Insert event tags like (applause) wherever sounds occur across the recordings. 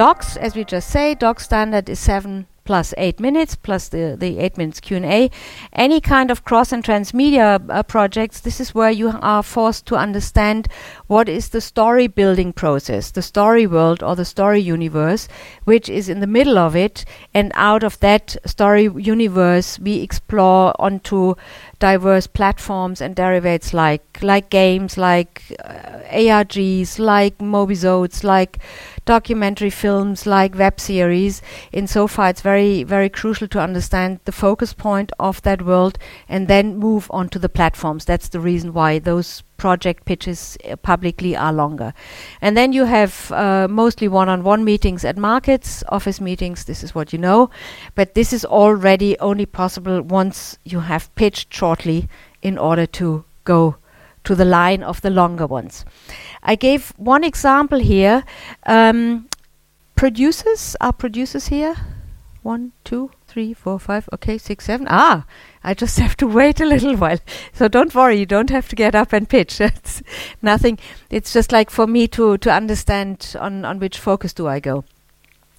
docs, as we just say, doc standard is seven plus eight minutes plus the, the eight minutes Q&A. Any kind of cross and transmedia uh, projects, this is where you are forced to understand what is the story building process, the story world or the story universe, which is in the middle of it. And out of that story universe, we explore onto diverse platforms and derivatives like like games, like uh, ARGs, like mobisodes, like documentary films like web series. In so far, it's very, very crucial to understand the focus point of that world and then move on to the platforms. That's the reason why those project pitches uh, publicly are longer. And then you have uh, mostly one on one meetings at markets, office meetings, this is what you know. But this is already only possible once you have pitched shortly in order to go to the line of the longer ones. I gave one example here. Um, producers are producers here. One, two, three, four, five. Okay, six, seven. Ah, I just (laughs) have to wait a little while. So don't worry, you don't have to get up and pitch. (laughs) it's nothing. It's just like for me to to understand on on which focus do I go.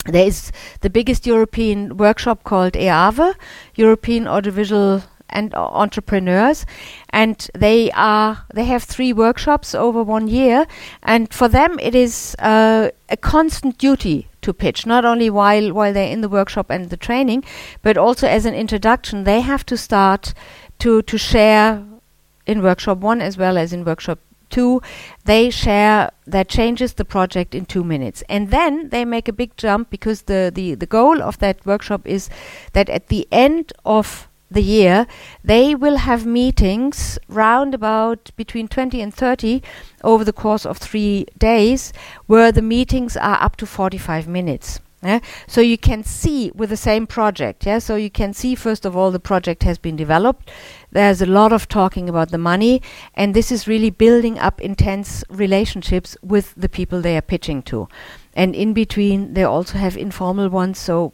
There is the biggest European workshop called EAVE, European Audiovisual and entrepreneurs and they are they have three workshops over one year and for them it is uh, a constant duty to pitch not only while while they're in the workshop and the training but also as an introduction they have to start to to share in workshop 1 as well as in workshop two, they share that changes the project in two minutes. And then they make a big jump because the, the, the goal of that workshop is that at the end of the year, they will have meetings round about between 20 and 30 over the course of three days, where the meetings are up to 45 minutes. Yeah? So you can see with the same project, yeah. So you can see first of all the project has been developed. There's a lot of talking about the money, and this is really building up intense relationships with the people they are pitching to. And in between, they also have informal ones. So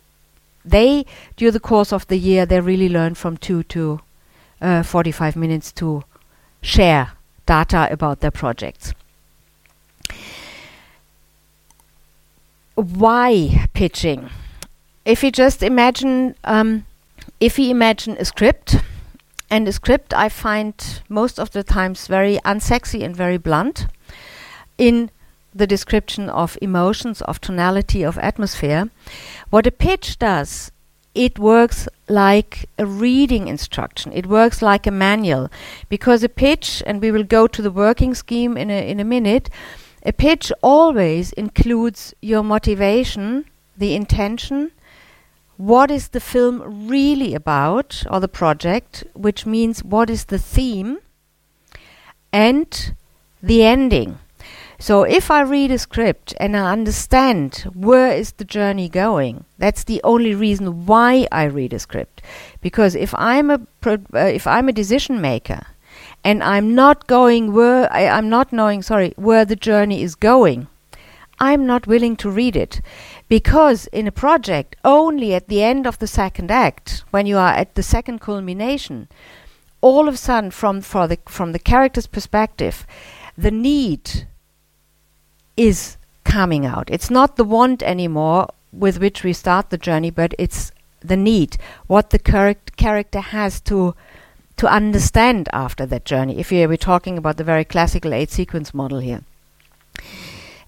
they, during the course of the year, they really learn from two to uh, 45 minutes to share data about their projects. Why pitching? If you just imagine, um, if you imagine a script, and a script I find most of the times very unsexy and very blunt in the description of emotions, of tonality, of atmosphere. What a pitch does, it works like a reading instruction. It works like a manual because a pitch, and we will go to the working scheme in a, in a minute, a pitch always includes your motivation, the intention, what is the film really about, or the project, which means what is the theme, and the ending. So if I read a script and I understand where is the journey going, that's the only reason why I read a script. Because if I'm a pro- uh, if I'm a decision maker and I'm not going where I, I'm not knowing sorry where the journey is going, I'm not willing to read it. Because in a project, only at the end of the second act, when you are at the second culmination, all of a sudden from for the from the character's perspective, the need is coming out. It's not the want anymore with which we start the journey, but it's the need, what the character has to to understand after that journey. If we're talking about the very classical eight sequence model here.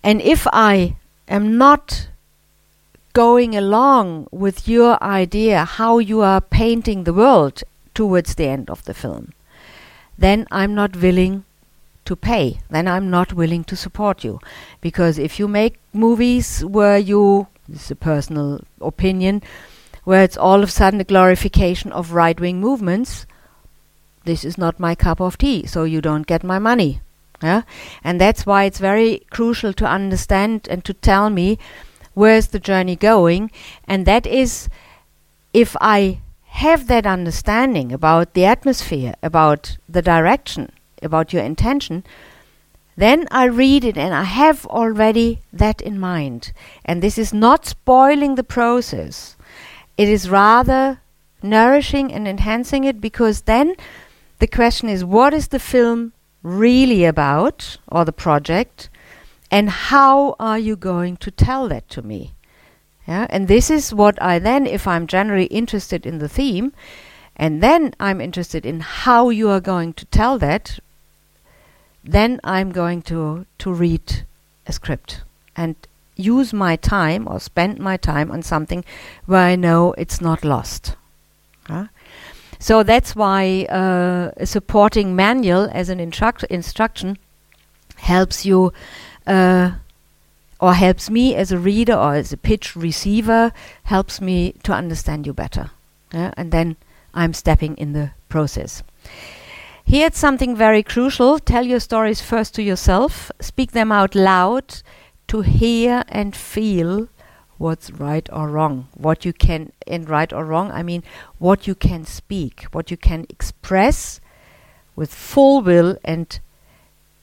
And if I am not going along with your idea how you are painting the world towards the end of the film, then I'm not willing to pay, then I'm not willing to support you. Because if you make movies where you, this is a personal opinion, where it's all of a sudden a glorification of right wing movements, this is not my cup of tea, so you don't get my money. Yeah? And that's why it's very crucial to understand and to tell me where's the journey going. And that is if I have that understanding about the atmosphere, about the direction, about your intention, then I read it and I have already that in mind. And this is not spoiling the process, it is rather nourishing and enhancing it because then the question is what is the film really about or the project and how are you going to tell that to me? Yeah, and this is what I then, if I'm generally interested in the theme, and then I'm interested in how you are going to tell that, then I'm going to to read a script and use my time or spend my time on something where I know it's not lost. Huh? So that's why uh, a supporting manual as an instruction helps you uh, or helps me as a reader or as a pitch receiver helps me to understand you better. Yeah? And then I'm stepping in the process. Here it's something very crucial. Tell your stories first to yourself, speak them out loud to hear and feel what's right or wrong. What you can, in right or wrong, I mean what you can speak, what you can express with full will and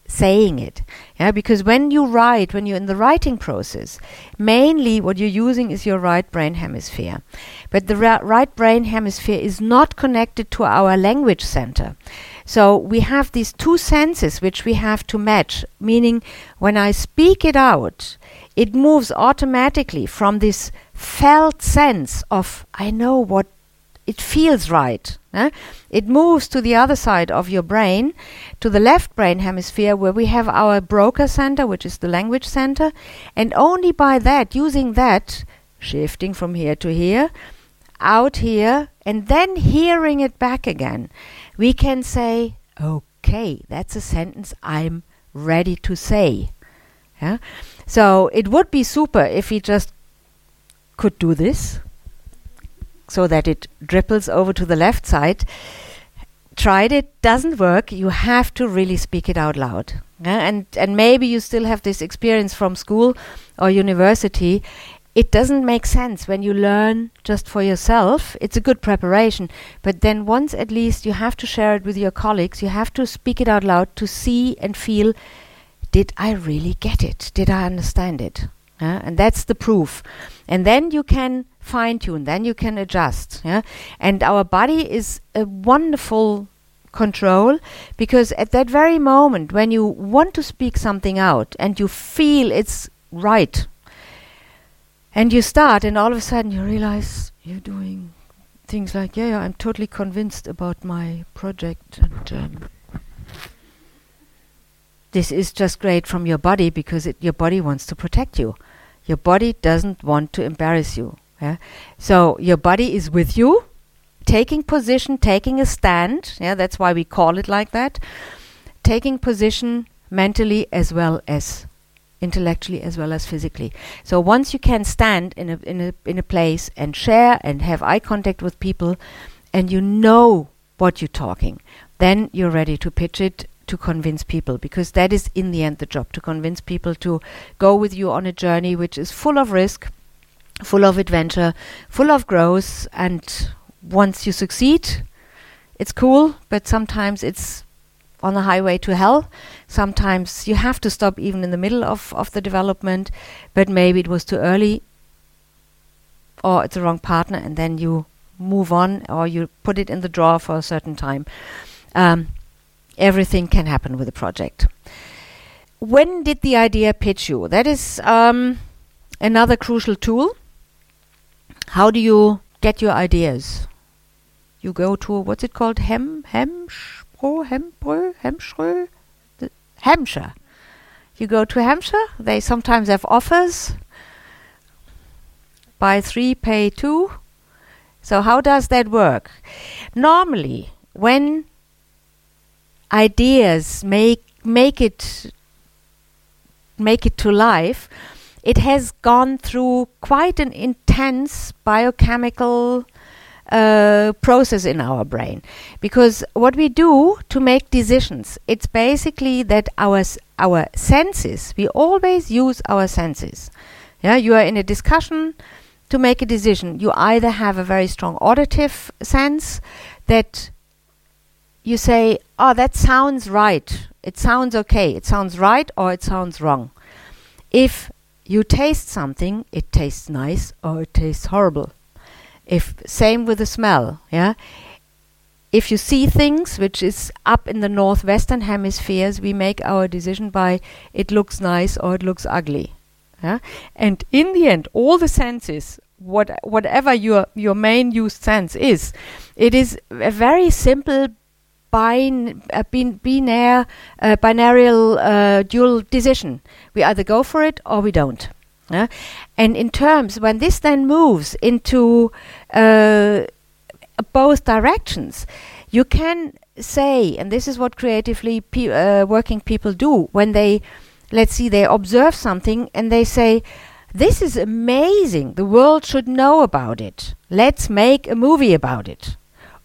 saying it. Yeah, because when you write, when you're in the writing process, mainly what you're using is your right brain hemisphere. But the ra- right brain hemisphere is not connected to our language center. So we have these two senses which we have to match, meaning when I speak it out, it moves automatically from this felt sense of I know what it feels right. Eh? It moves to the other side of your brain, to the left brain hemisphere, where we have our Broca center, which is the language center, and only by that, using that, shifting from here to here, out here, and then hearing it back again, we can say, okay, that's a sentence I'm ready to say. Yeah? So it would be super if we just could do this so that it dripples over to the left side. Tried it, doesn't work. You have to really speak it out loud. Yeah? And and maybe you still have this experience from school or university. It doesn't make sense when you learn just for yourself. It's a good preparation, but then once at least you have to share it with your colleagues. You have to speak it out loud to see and feel did I really get it? Did I understand it? Yeah? And that's the proof. And then you can fine tune, then you can adjust. Yeah? And our body is a wonderful control because at that very moment when you want to speak something out and you feel it's right and you start and all of a sudden you realize you're doing things like yeah, yeah i'm totally convinced about my project and um, this is just great from your body because it, your body wants to protect you your body doesn't want to embarrass you yeah? So your body is with you, taking position, taking a stand. Yeah, that's why we call it like that. Taking position mentally as well as intellectually as well as physically. So once you can stand in a in a in a place and share and have eye contact with people and you know what you're talking, then you're ready to pitch it to convince people because that is in the end the job to convince people to go with you on a journey which is full of risk full of adventure, full of growth, and once you succeed, it's cool, but sometimes it's on the highway to hell. Sometimes you have to stop even in the middle of, of the development, but maybe it was too early or it's the wrong partner, and then you move on or you put it in the drawer for a certain time. Um, everything can happen with a project. When did the idea pitch you? That is um, another crucial tool how do you get your ideas? You go to what's it called? Hem Hemspro Hembro Hemschrö Hampshire. You go to Hampshire. They sometimes have offers. Buy three, pay two. So how does that work? Normally, when ideas make make it make it to life, it has gone through quite an intense biochemical uh, process in our brain. Because what we do to make decisions it's basically that our our senses we always use our senses. Yeah you are in a discussion to make a decision. You either have a very strong auditive sense that you say oh that sounds right. It sounds okay. It sounds right or it sounds wrong. If you taste something, it tastes nice or it tastes horrible. If same with the smell, yeah. If you see things which is up in the northwestern hemispheres, we make our decision by it looks nice or it looks ugly. Yeah? And in the end, all the senses, what whatever your your main used sense is, it is a very simple bin, uh, bin, binary, uh, binarial uh, dual decision. We either go for it or we don't. And in terms, when this then moves into uh, both directions, you can say, and this is what creatively pe- uh, working people do when they, let's see, they observe something and they say, this is amazing. The world should know about it. Let's make a movie about it.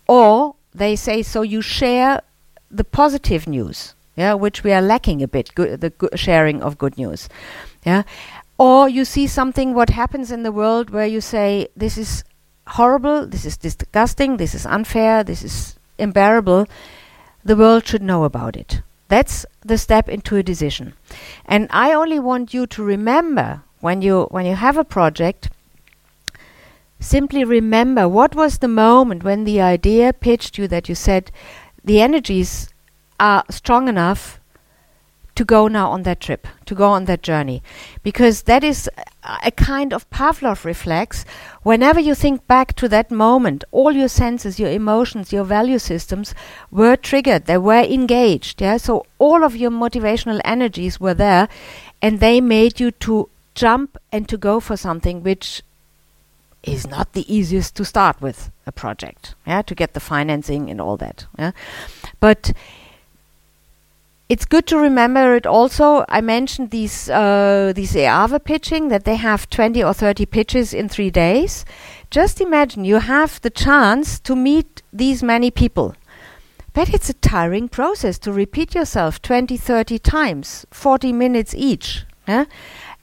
Or they say, so you share the positive news, yeah, which we are lacking a bit, go- the go- sharing of good news, yeah. Or you see something what happens in the world where you say, this is horrible, this is disgusting, this is unfair, this is unbearable. The world should know about it. That's the step into a decision. And I only want you to remember when you when you have a project simply remember what was the moment when the idea pitched you that you said the energies are strong enough to go now on that trip, to go on that journey. Because that is a kind of Pavlov reflex. Whenever you think back to that moment, all your senses, your emotions, your value systems were triggered, they were engaged. Yeah? So all of your motivational energies were there and they made you to jump and to go for something which is not the easiest to start with a project, yeah, to get the financing and all that. Yeah? But it's good to remember it also. I mentioned these uh, these EAVE pitching that they have 20 or 30 pitches in three days. Just imagine you have the chance to meet these many people. But it's a tiring process to repeat yourself 20, 30 times, 40 minutes each. Yeah?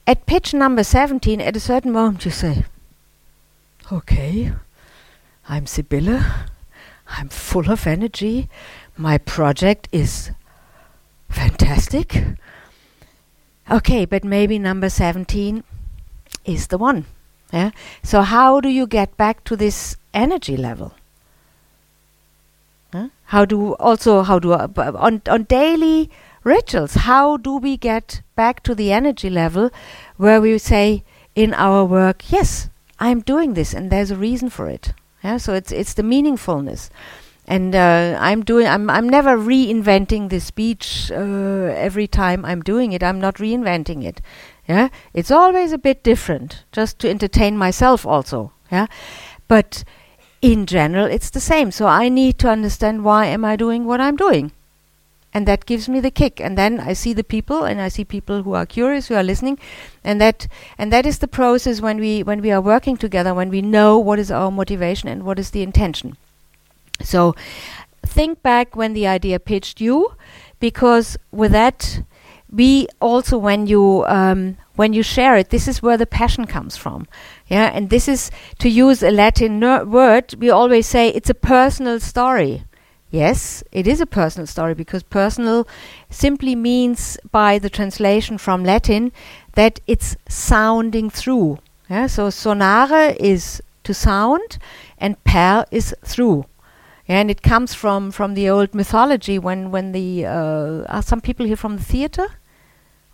At pitch number 17, at a certain moment, you say, Okay, I'm Sibylle. I'm full of energy. My project is fantastic. Okay, but maybe number 17 is the one. Yeah? So, how do you get back to this energy level? Huh? How do also how do uh, on on daily rituals? How do we get back to the energy level where we say in our work, yes, I'm doing this, and there's a reason for it. Yeah, so it's it's the meaningfulness, and uh, I'm doing. I'm I'm never reinventing the speech uh, every time I'm doing it. I'm not reinventing it. Yeah, it's always a bit different, just to entertain myself also. Yeah, but in general, it's the same. So I need to understand why am I doing what I'm doing and that gives me the kick and then i see the people and i see people who are curious who are listening and that and that is the process when we when we are working together when we know what is our motivation and what is the intention so think back when the idea pitched you because with that we also when you um, when you share it this is where the passion comes from yeah and this is to use a latin ner- word we always say it's a personal story Yes, it is a personal story because personal simply means by the translation from Latin that it's sounding through. Yeah, so sonare is to sound and per is through. And it comes from, from the old mythology when, when the uh, are some people here from the theater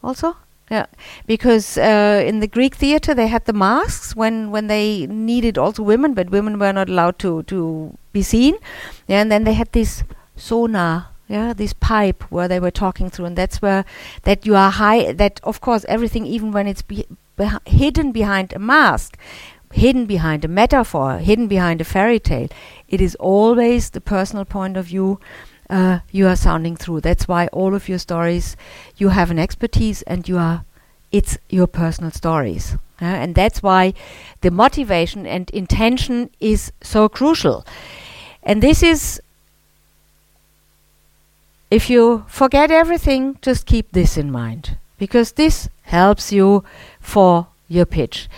also? Yeah, because uh, in the Greek theater they had the masks when, when they needed also women, but women were not allowed to, to be seen. Yeah, and then they had this sonar, yeah, this pipe where they were talking through, and that's where that you are high. That of course everything, even when it's be, hidden behind a mask, hidden behind a metaphor, hidden behind a fairy tale, it is always the personal point of view. Uh, you are sounding through. That's why all of your stories, you have an expertise, and you are, it's your personal stories. Uh, and that's why the motivation and intention is so crucial. And this is, if you forget everything, just keep this in mind because this helps you for your pitch.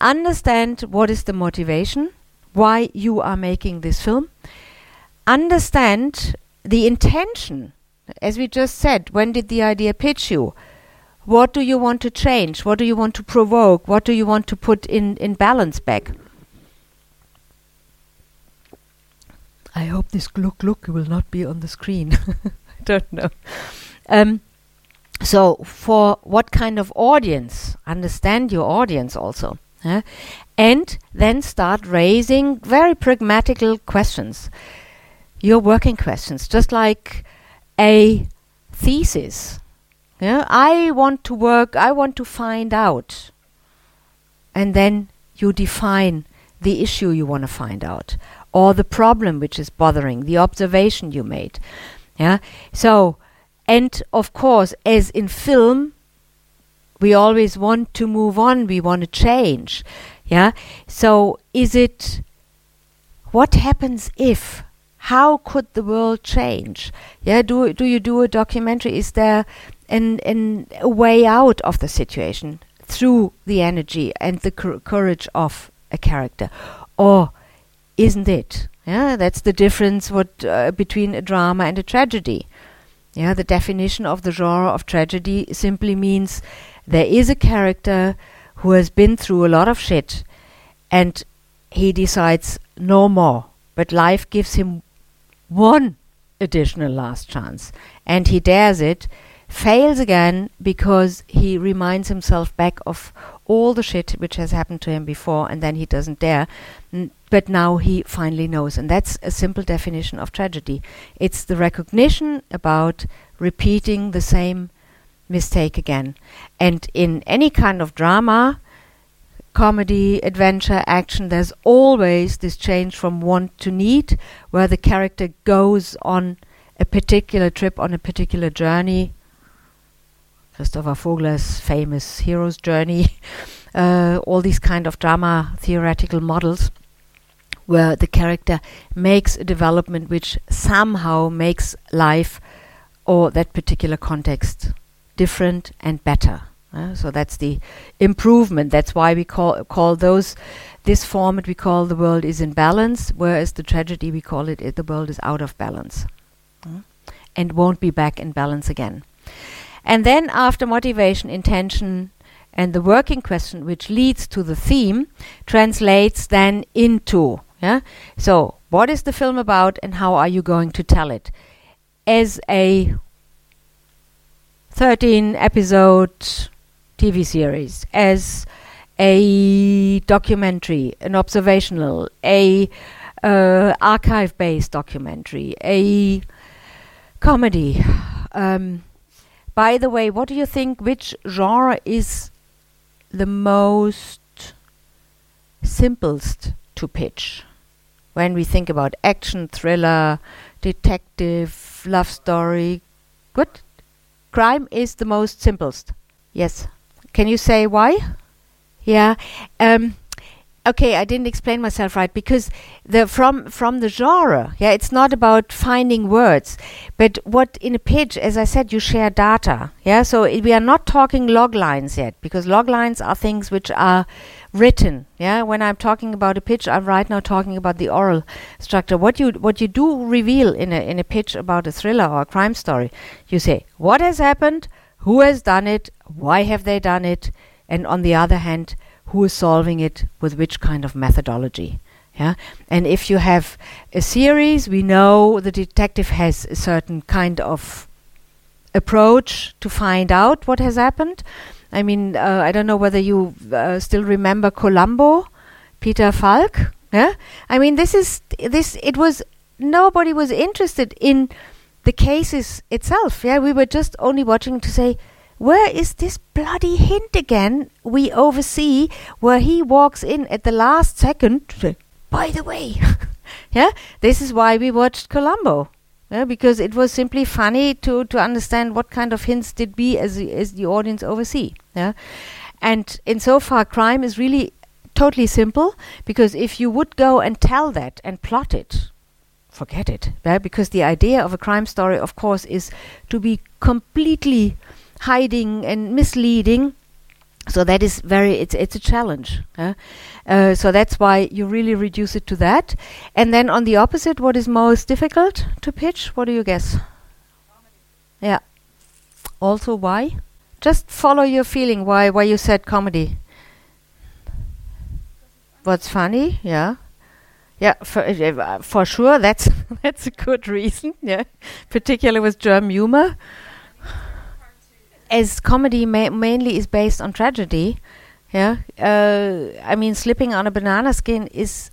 Understand what is the motivation, why you are making this film. Understand the intention. As we just said, when did the idea pitch you? What do you want to change? What do you want to provoke? What do you want to put in, in balance back? I hope this gluck gluck will not be on the screen. (laughs) I don't know. Um, so for what kind of audience understand your audience also yeah? and then start raising very pragmatical questions. Your working questions just like a thesis. Yeah? I want to work i want to find out. And then you define the issue you want to find out or the problem which is bothering the observation you made. Yeah? So and of course, as in film, we always want to move on, we want to change. Yeah? So is it what happens if? How could the world change? Yeah, do do you do a documentary? Is there an, an a way out of the situation through the energy and the cor- courage of a character, or isn't it? Yeah, that's the difference what uh, between a drama and a tragedy. Yeah, the definition of the genre of tragedy simply means there is a character who has been through a lot of shit and he decides no more. But life gives him one additional last chance and he dares it, fails again because he reminds himself back of all the shit which has happened to him before and then he doesn't dare. N- but now he finally knows. And that's a simple definition of tragedy. It's the recognition about repeating the same mistake again. And in any kind of drama, comedy, adventure, action, there's always this change from want to need, where the character goes on a particular trip, on a particular journey. Christopher Vogler's famous hero's journey, (laughs) uh, all these kind of drama theoretical models where the character makes a development which somehow makes life or that particular context different and better. Uh, so that's the improvement. That's why we call call those this format we call the world is in balance, whereas the tragedy we call it, it the world is out of balance, uh, and won't be back in balance again. And then after motivation, intention, and the working question, which leads to the theme, translates then into yeah. So, what is the film about, and how are you going to tell it? As a 13 episode TV series, as a documentary, an observational, a uh, archive based documentary, a comedy. Um, by the way, what do you think? Which genre is the most simplest to pitch? when we think about action, thriller, detective, love story. Good. Crime is the most simplest. Yes. Can you say why? Yeah. Um, okay, I didn't explain myself right because the from from the genre, yeah, it's not about finding words, but what in a pitch, as I said, you share data, yeah. So we are not talking log lines yet because log lines are things which are written. Yeah, when I'm talking about a pitch, I'm right now talking about the oral structure. What you what you do reveal in a in a pitch about a thriller or a crime story, you say what has happened, who has done it, why have they done it, and on the other hand, who is solving it with which kind of methodology. Yeah, and if you have a series, we know the detective has a certain kind of approach to find out what has happened I mean, uh, I don't know whether you uh, still remember Columbo, Peter Falk. Yeah, I mean, this is this. It was nobody was interested in the cases itself. Yeah, we were just only watching to say, where is this bloody hint again? We oversee where he walks in at the last second. By the way, (laughs) yeah, this is why we watched Columbo yeah, because it was simply funny to to understand what kind of hints did we as the, as the audience oversee. Yeah, and insofar, crime is really totally simple because if you would go and tell that and plot it, forget it. Yeah, because the idea of a crime story, of course, is to be completely hiding and misleading. So that is very it's it's a challenge uh, so that's why you really reduce it to that. And then on the opposite what is most difficult to pitch? What do you guess? Yeah. Also why? Just follow your feeling why why you said comedy. What's funny? Yeah. Yeah for uh, for sure that's (laughs) that's a good reason yeah. Particularly with german humor as comedy ma- mainly is based on tragedy, yeah, uh, I mean, slipping on a banana skin is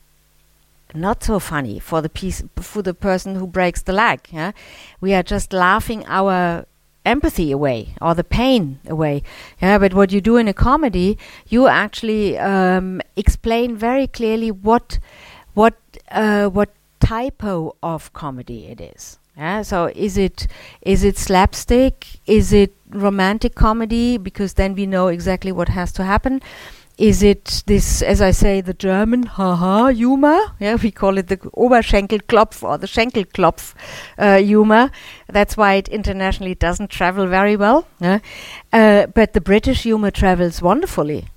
not so funny for the piece for the person who breaks the leg. Yeah, we are just laughing our empathy away or the pain away. Yeah, but what you do in a comedy, you actually um, explain very clearly what what uh, what typo of comedy it is. Yeah, so is it is it slapstick? Is it romantic comedy? Because then we know exactly what has to happen. Is it this, as I say, the German haha humor? Yeah, we call it the Oberschenkelklopf or the Schenkelklopf uh, humor. That's why it internationally doesn't travel very well. Yeah? Uh, but the British humor travels wonderfully.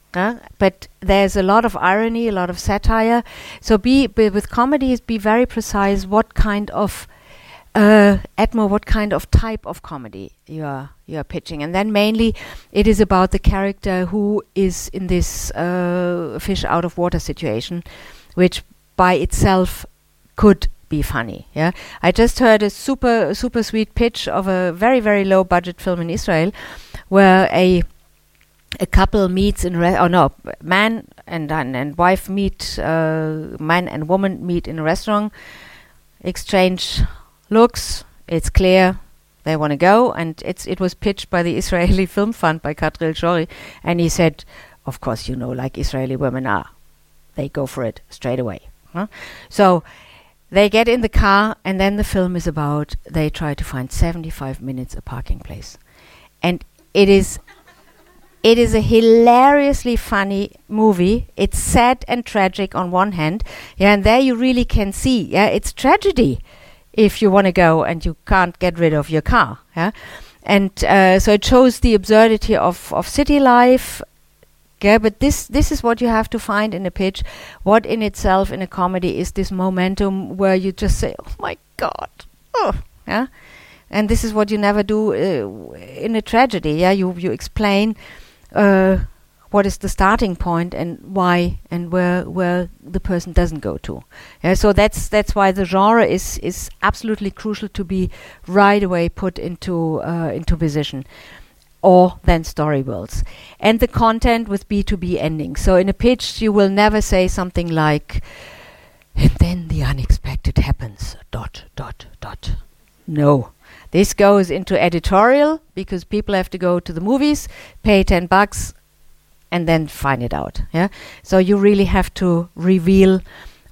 But there's a lot of irony, a lot of satire. So be, be with comedies, be very precise what kind of uh, what kind of type of comedy you are you are pitching, and then mainly it is about the character who is in this uh, fish out of water situation, which by itself could be funny. Yeah, I just heard a super super sweet pitch of a very very low budget film in Israel, where a a couple meets in re- oh no man and and, and wife meet uh, man and woman meet in a restaurant exchange looks, it's clear they want to go, and it's it was pitched by the (laughs) Israeli Film Fund by Katriel Schory, and he said, of course, you know, like Israeli women are, they go for it straight away. Huh? So they get in the car, and then the film is about they try to find 75 minutes a parking place, and it is. It is a hilariously funny movie. It's sad and tragic on one hand, yeah, and there you really can see, yeah, it's tragedy if you want to go and you can't get rid of your car. Yeah? And uh, so it shows the absurdity of, of city life. Yeah, but this this is what you have to find in a pitch. What in itself in a comedy is this momentum where you just say, "Oh my God!" Oh, yeah, and this is what you never do uh, in a tragedy. Yeah, you you explain uh, what is the starting point and why and where where the person doesn't go to. Yeah, so that's that's why the genre is is absolutely crucial to be right away put into uh, into position. Or then story worlds. And the content with B2B ending. So in a pitch you will never say something like and then the unexpected happens dot dot dot. No. This goes into editorial because people have to go to the movies, pay 10 bucks, and then find it out. Yeah. So you really have to reveal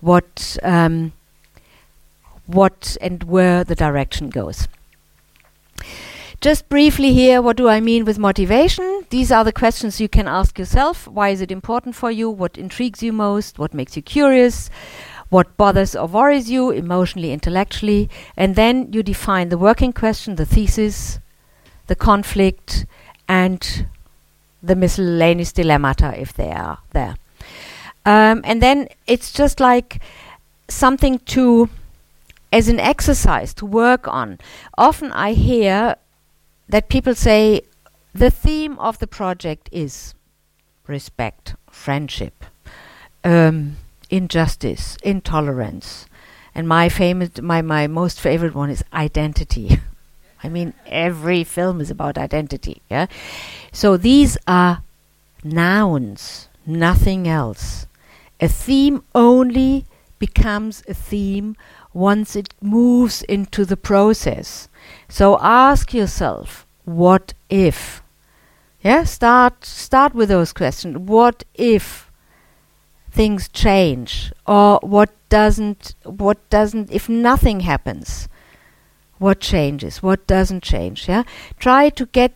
what um, what and where the direction goes. Just briefly here, what do I mean with motivation? These are the questions you can ask yourself. Why is it important for you? What intrigues you most? What makes you curious? What bothers or worries you emotionally, intellectually? And then you define the working question, the thesis, the conflict, and the miscellaneous dilemmata if they are there. Um, and then it's just like something to, as an exercise to work on. Often I hear that people say the theme of the project is respect, friendship, um, injustice, intolerance, and my famous, my my most favorite one is identity. (laughs) I mean, every film is about identity. Yeah. So these are nouns, nothing else. A theme only becomes a theme once it moves into the process. So ask yourself, what if? Yeah, start start with those questions. What if things change? Or what doesn't what doesn't if nothing happens? What changes, what doesn't change. Yeah, try to get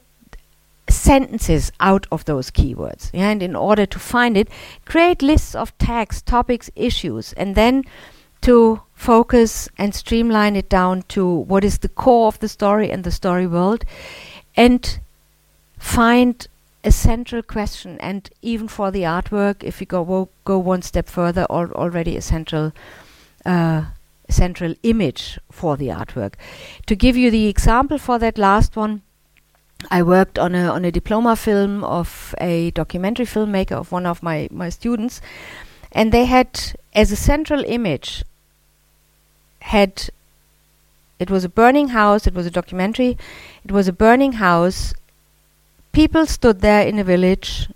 sentences out of those keywords. Yeah, and in order to find it, create lists of tags, topics, issues, and then to focus and streamline it down to what is the core of the story and the story world, and find a central question. And even for the artwork, if you go wo- go one step further, al- already a central. Uh, central image for the artwork. To give you the example for that last one, I worked on a on a diploma film of a documentary filmmaker of one of my my students, and they had as a central image had it was a burning house. It was a documentary. It was a burning house people stood there in a village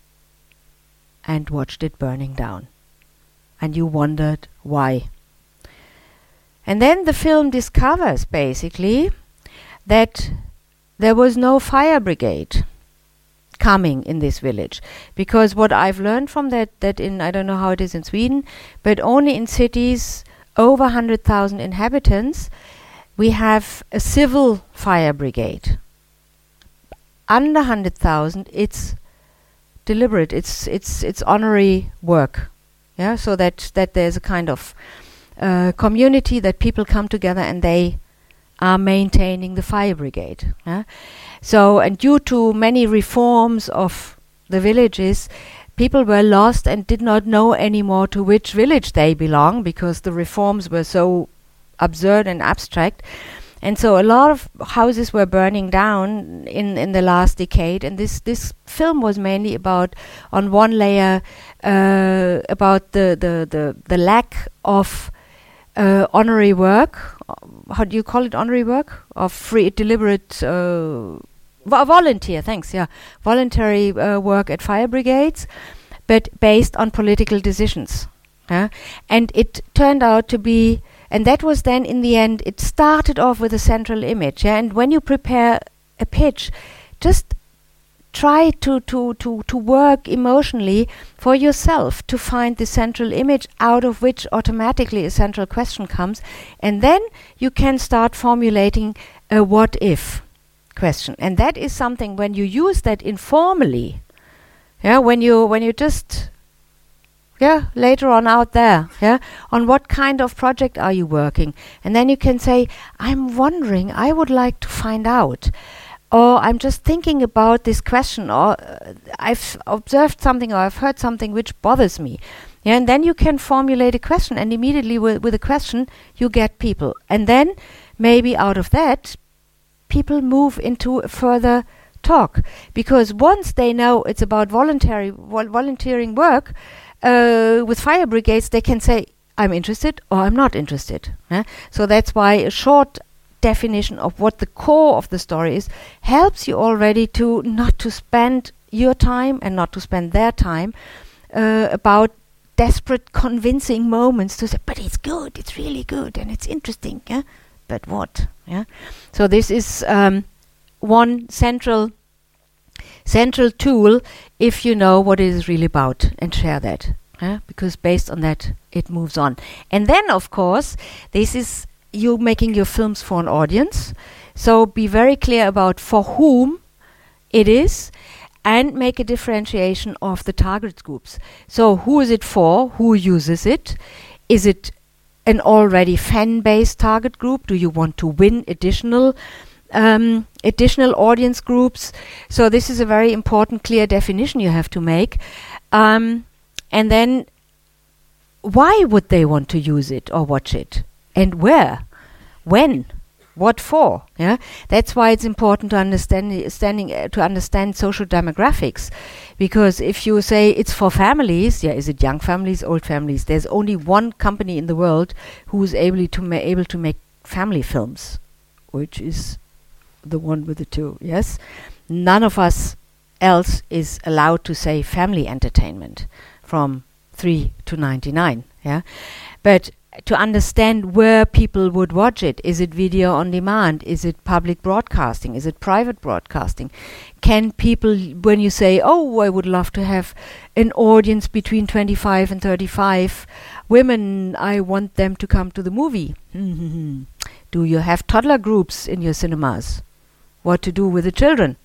and watched it burning down. And you wondered why. And then the film discovers basically that there was no fire brigade coming in this village. Because what I've learned from that that in I don't know how it is in Sweden but only in cities over 100,000 inhabitants we have a civil fire brigade. Under 100,000 it's deliberate. It's it's it's honorary work. Yeah so that that there's a kind of community that people come together and they are maintaining the fire brigade yeah? so and due to many reforms of the villages people were lost and did not know anymore to which village they belong because the reforms were so absurd and abstract and so a lot of houses were burning down in in the last decade and this this film was mainly about on one layer uh, about the, the the the lack of uh, honorary work how do you call it honorary work of free deliberate uh, vo volunteer thanks yeah voluntary uh, work at fire brigades but based on political decisions yeah? and it turned out to be and that was then in the end it started off with a central image yeah? and when you prepare a pitch just try to, to, to, to work emotionally for yourself to find the central image out of which automatically a central question comes. And then you can start formulating a what if question. And that is something when you use that informally yeah when you when you just yeah later on out there yeah on what kind of project are you working? And then you can say i'm wondering i would like to find out or i'm just thinking about this question or uh, i've observed something or i've heard something which bothers me. Yeah, and then you can formulate a question and immediately wi with a question you get people. And then maybe out of that people move into a further talk. Because once they know it's about voluntary vol volunteering work uh, with fire brigades they can say I'm interested or I'm not interested. Yeah? so that's why a short definition of what the core of the story is helps you already to not to spend your time and not to spend their time uh, about desperate convincing moments to say but it's good it's really good and it's interesting yeah? But what yeah? So this is um, one central central tool if you know what it is really about and share that yeah? because based on that it moves on. And then of course this is you making your films for an audience. So be very clear about for whom it is and make a differentiation of the target groups. So who is it for? Who uses it? Is it an already fan-based target group? Do you want to win additional um, additional audience groups? So this is a very important clear definition you have to make. Um, and then why would they want to use it or watch it and where when what for yeah? That's why it's important to understand uh, to understand social demographics because if you say it's for families yeah is it young families old families? There's only one company in the world who's able to ma able to make family films which is the one with the two yes? None of us else is allowed to say family entertainment from 3 to 99 yeah? But to understand where people would watch it. Is it video on demand? Is it public broadcasting? Is it private broadcasting? Can people, when you say, oh, I would love to have an audience between 25 and 35 women, I want them to come to the movie. (laughs) do you have toddler groups in your cinemas? What to do with the children?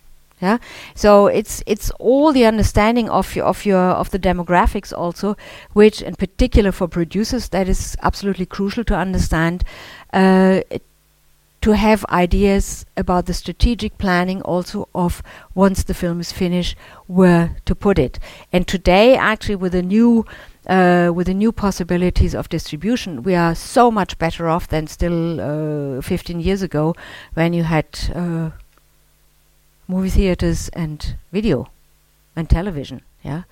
Yeah? So it's it's all the understanding of your of your of the demographics also which in particular for producers that is absolutely crucial to understand uh, to have ideas about the strategic planning also of once the film is finished where to put it. And today actually with the new uh, with the new possibilities of distribution we are so much better off than still uh, 15 years ago when you had uh, movie theaters and video and television. Yeah.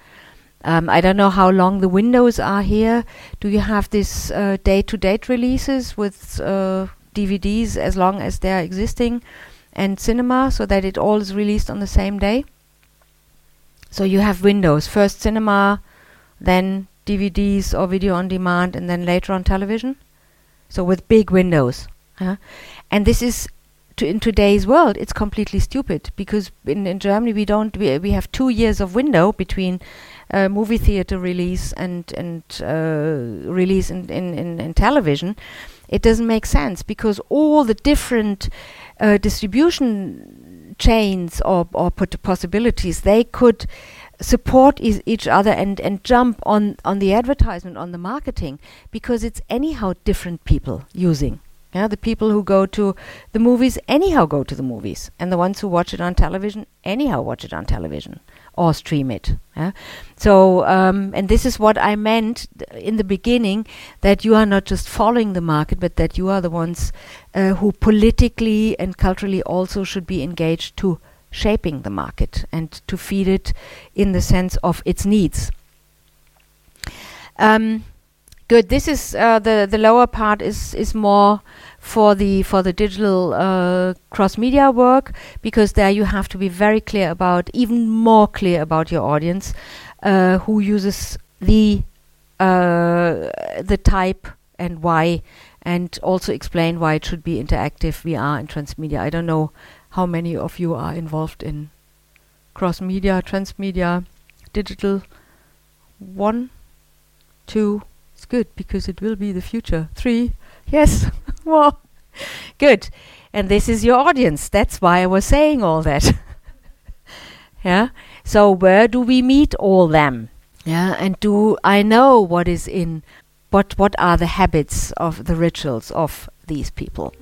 Um, I don't know how long the windows are here. Do you have this uh, day-to-date releases with uh, DVDs as long as they're existing and cinema so that it all is released on the same day? So you have windows first cinema, then DVDs or video on demand, and then later on television. So with big windows. huh? and this is to in today's world, it's completely stupid because in, in Germany we don't we, we have two years of window between uh, movie theater release and and uh, release in, in, in, in television. It doesn't make sense because all the different uh, distribution chains or or possibilities they could support each other and and jump on on the advertisement on the marketing because it's anyhow different people using yeah the people who go to the movies anyhow go to the movies and the ones who watch it on television anyhow watch it on television or stream it yeah so um, and this is what i meant in the beginning that you are not just following the market but that you are the ones uh, who politically and culturally also should be engaged to shaping the market and to feed it in the sense of its needs. Um, good. This is uh, the the lower part is is more for the for the digital uh, cross media work because there you have to be very clear about even more clear about your audience uh, who uses the uh, the type and why and also explain why it should be interactive VR and transmedia. I don't know how many of you are involved in cross media, transmedia, digital. One, two, good because it will be the future. Three, yes, (laughs) more. Good. And this is your audience. That's why I was saying all that. (laughs) yeah. So where do we meet all them? Yeah. And do I know what is in what what are the habits of the rituals of these people?